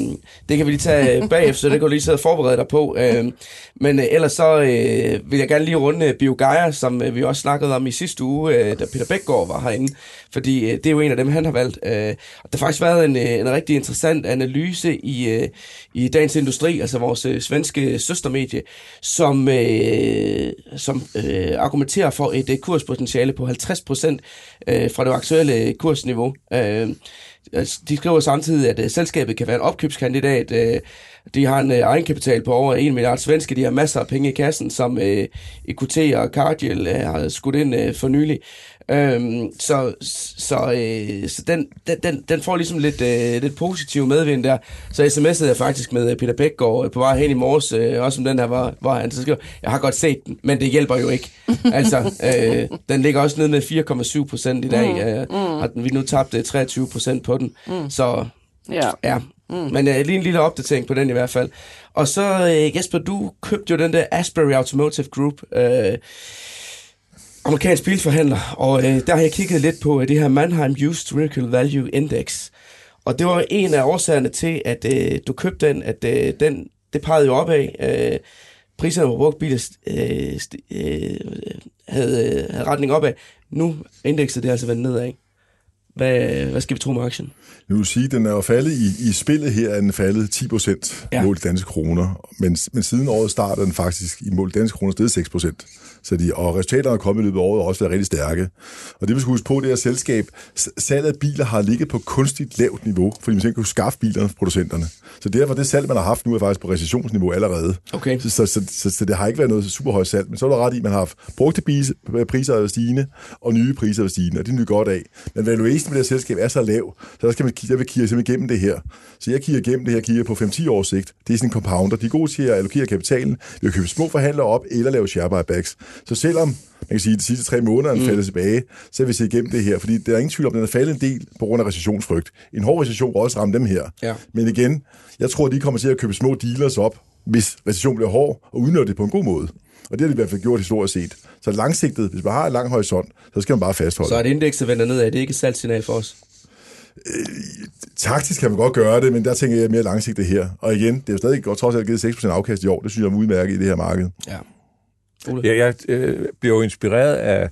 det kan vi lige tage øh, bagefter, så det kan du lige sidde og forberede dig på. Øh, men øh, ellers så øh, vil jeg gerne lige runde øh, Biogaia, som øh, vi også snakkede om i sidste uge, øh, da Peter Bækgaard var herinde. Fordi øh, det er jo en af dem, han har valgt. Øh, der har faktisk været en, øh, en rigtig interessant analyse i, øh, i Dagens Industri, altså vores øh, svenske øh, søstermedie, som, øh, som øh, argumenterer for et øh, kurspotentiale på 50% øh, fra det aktuelle kursniveau. Øh, Altså, de skriver samtidig, at øh, selskabet kan være en opkøbskandidat. Øh, de har en øh, egenkapital på over 1 milliard svenske. De har masser af penge i kassen, som uh, EQT og Cargill har skudt ind for nylig. Øhm, så så, øh, så den, den, den får ligesom lidt, øh, lidt positiv medvind der. Så sms'ede jeg faktisk med Peter Bækgaard på vej hen i morges, øh, også om den her var, var han så skrev, jeg har godt set den, men det hjælper jo ikke. altså, øh, den ligger også nede med 4,7 procent i dag, mm, øh, mm. og vi nu tabt 23 procent på den. Mm. Så ja, ja. Mm. Men øh, lige en lille opdatering på den i hvert fald. Og så, øh, Jesper, du købte jo den der Asbury Automotive Group. Øh, amerikansk bilforhandler, og øh, der har jeg kigget lidt på øh, det her Mannheim Used Vehicle Value Index. Og det var en af årsagerne til, at øh, du købte den, at øh, den, det pegede jo opad. Øh, priserne på brugt biler øh, øh, havde, havde retning opad. Nu indekset det altså vendt nedad. Hvad, hvad skal vi tro med aktien? Nu vil sige, den er jo faldet i, i spillet her, er den faldet 10 procent ja. mål danske kroner. Men, men siden året starter den faktisk i mål danske kroner stedet 6 procent. Så de, og resultaterne er kommet i løbet af året og også været rigtig stærke. Og det vi skal huske på, det er, selskab, salget af biler har ligget på kunstigt lavt niveau, fordi man ikke kunne skaffe bilerne fra producenterne. Så derfor det salg, man har haft nu, er faktisk på recessionsniveau allerede. Okay. Så, så, så, så, så, det har ikke været noget super højt salg. Men så er der ret i, at man har haft brugte priser af stigende, og nye priser af stigende, og det er nyt godt af. Men valuation på det her selskab er så lav, så der skal man, jeg vil kigge simpelthen igennem det her. Så jeg kigger igennem det her, kigger på 5-10 års sigt. Det er sådan en compounder. De er gode til at allokere kapitalen ved at købe små forhandlere op eller lave share buybacks. Så selvom man kan sige, at de sidste tre måneder er mm. faldet tilbage, så vil vi se igennem det her, fordi der er ingen tvivl om, at den er faldet en del på grund af recessionsfrygt. En hård recession vil også ramme dem her. Ja. Men igen, jeg tror, de kommer til at købe små dealers op, hvis recessionen bliver hård, og udnytte det på en god måde. Og det har de i hvert fald gjort historisk set. Så langsigtet, hvis man har en lang horisont, så skal man bare fastholde. Så er det indekset vender ned, er det ikke et salgssignal for os? Øh, taktisk kan man godt gøre det, men der tænker jeg mere langsigtet her. Og igen, det er jo stadig godt trods alt givet 6% afkast i år. Det synes jeg er udmærket i det her marked. Ja. Ja, jeg øh, bliver jo inspireret af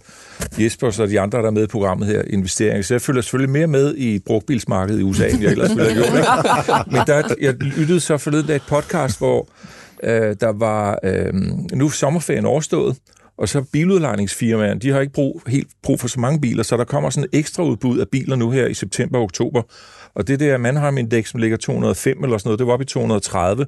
Jesper og de andre, der er med i programmet her, investering. Så jeg følger selvfølgelig mere med i brugtbilsmarkedet i USA, end jeg ellers ville have gjort. Men der, jeg lyttede så forleden af et podcast, hvor øh, der var øh, nu sommerferien overstået, og så biludlejningsfirmaerne, de har ikke brug, helt brug for så mange biler, så der kommer sådan et ekstra udbud af biler nu her i september og oktober. Og det der Mannheim-indeks, som ligger 205 eller sådan noget, det var oppe i 230.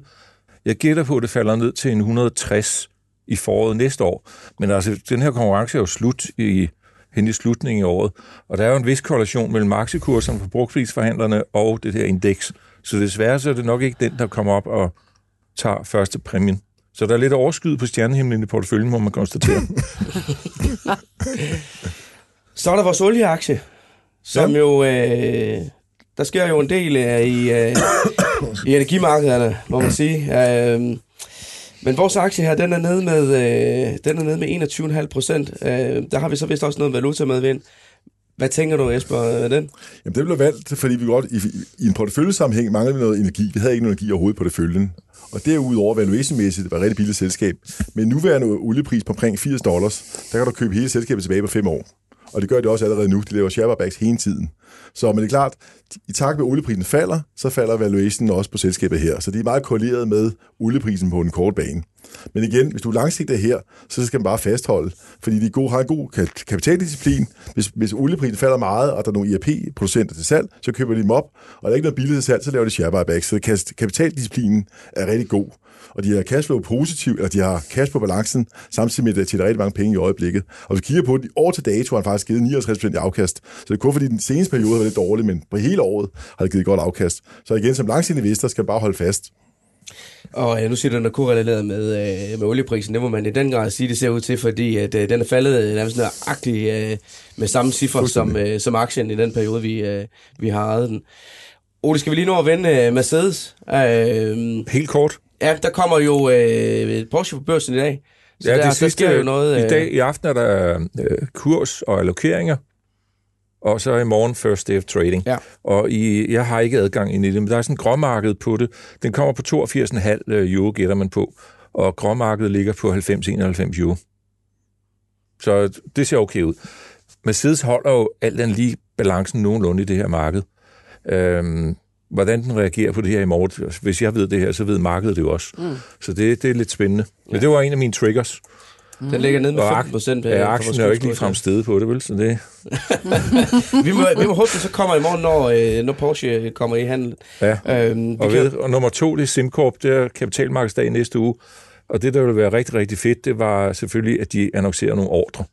Jeg gætter på, at det falder ned til en 160 i foråret næste år. Men altså, den her konkurrence er jo slut i, hen i slutningen af året, og der er jo en vis korrelation mellem aktiekurserne på brugtprisforhandlerne og det her indeks. Så desværre så er det nok ikke den, der kommer op og tager første præmien. Så der er lidt overskyet på stjernehimlen i porteføljen, må man konstatere. så er der vores olieaktie, som ja. jo øh, Der sker jo en del uh, i, uh, i energimarkederne, må man sige. Uh, men vores aktie her, den er nede med, øh, den er nede med 21,5 procent. Øh, der har vi så vist også noget valuta medvind. Hvad tænker du, Jesper, af den? Jamen, det blev valgt, fordi vi godt i, i en porteføljesammenhæng manglede vi noget energi. Vi havde ikke noget energi overhovedet på det følgende. Og derudover, valuationmæssigt, det var et rigtig billigt selskab. Med nuværende oliepris på omkring 80 dollars, der kan du købe hele selskabet tilbage på fem år. Og det gør de også allerede nu. De laver share buybacks hele tiden. Så men det er klart, i takt med, at olieprisen falder, så falder valuationen også på selskabet her. Så de er meget korreleret med olieprisen på en kort bane. Men igen, hvis du er langsigtet her, så skal man bare fastholde, fordi de gode, har en god kapitaldisciplin. Hvis, hvis olieprisen falder meget, og der er nogle IRP-producenter til salg, så køber de dem op, og der er ikke noget billigt til salg, så laver de share buybacks. Så kapitaldisciplinen er rigtig god og de har cashflow positiv, eller de har cash på balancen, samtidig med, at de tjener rigtig mange penge i øjeblikket. Og hvis vi kigger på det, år til dato har han faktisk givet 59% i afkast. Så det er kun fordi den seneste periode været lidt dårlig, men på hele året har det givet godt afkast. Så igen, som langsigtet investor skal bare holde fast. Og ja, nu siger du, den er korrelateret med, øh, med olieprisen. Det må man i den grad sige, det ser ud til, fordi at, øh, den er faldet øh, nærmest nøjagtigt øh, med samme cifre som, øh, som aktien i den periode, vi, øh, vi har ejet den. Ole, skal vi lige nå at vende øh, Mercedes? Øh, Helt kort. Ja, der kommer jo øh, Porsche på børsen i dag. Så ja, der, det sidste, der sker jo noget... Øh... I dag i aften er der øh, kurs og allokeringer, og så i morgen first day of trading. Ja. Og i, jeg har ikke adgang ind i det, men der er sådan en gråmarked på det. Den kommer på 82,5 øh, euro, gætter man på, og gråmarkedet ligger på 90-91 euro. Så det ser okay ud. Mercedes holder jo alt den lige balancen nogenlunde i det her marked. Øhm, hvordan den reagerer på det her i morgen. Hvis jeg ved det her, så ved markedet det jo også. Mm. Så det, det er lidt spændende. Men ja. det var en af mine triggers. Mm. Den ligger ned med 15 procent. Ja, aktien er jo ikke lige frem sted på det, vel? Så det... vi, må, vi må håbe, at så kommer i morgen, når, øh, når Porsche kommer i handel. Ja, øhm, og, ved, og nummer to, det er SimCorp, det er kapitalmarkedsdag næste uge. Og det, der vil være rigtig, rigtig fedt, det var selvfølgelig, at de annoncerer nogle ordre.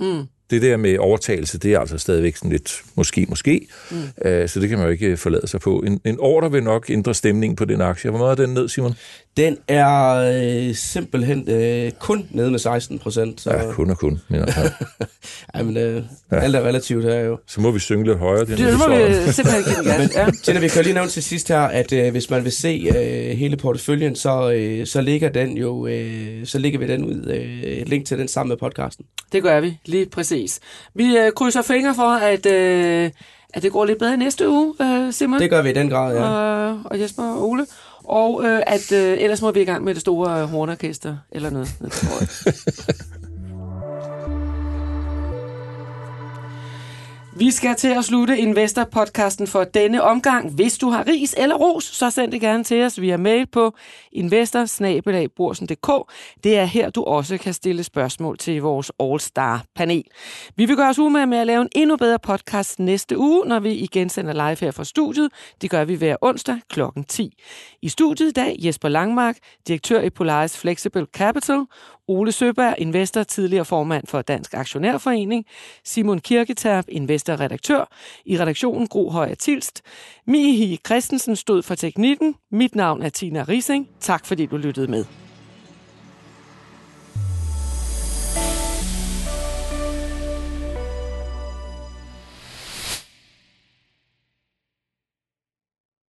Mm det der med overtagelse, det er altså stadigvæk sådan lidt måske, måske. Mm. Uh, så det kan man jo ikke forlade sig på. En, en ordre vil nok ændre stemningen på den aktie. Hvor meget er den ned, Simon? Den er øh, simpelthen øh, kun nede med 16 procent. Så... Ja, kun og kun. Men, altså. Ej, men øh, ja. alt er relativt her jo. Så må vi synge lidt højere. Det, det må vi simpelthen give men, ja. Tina, vi kan lige nævne til sidst her, at øh, hvis man vil se øh, hele porteføljen, så, øh, så ligger den jo, øh, så ligger vi den ud, øh, et link til den sammen med podcasten. Det gør vi, lige præcis. Vi øh, krydser fingre for, at, øh, at det går lidt bedre næste uge, øh, Simon. Det gør vi i den grad, ja. Og, og Jesper og Ole. Og øh, at øh, ellers må vi i gang med det store øh, hornorkester eller noget. Vi skal til at slutte Investor-podcasten for denne omgang. Hvis du har ris eller ros, så send det gerne til os via mail på investor Det er her, du også kan stille spørgsmål til vores All-Star-panel. Vi vil gøre os umage med at lave en endnu bedre podcast næste uge, når vi igen sender live her fra studiet. Det gør vi hver onsdag kl. 10. I studiet i dag Jesper Langmark, direktør i Polaris Flexible Capital, Ole Søberg, investor, tidligere formand for Dansk Aktionærforening, Simon Kirketab, investor redaktør, i redaktionen Gro Højer Tilst, Mihi Christensen stod for teknikken, mit navn er Tina Rising. Tak fordi du lyttede med.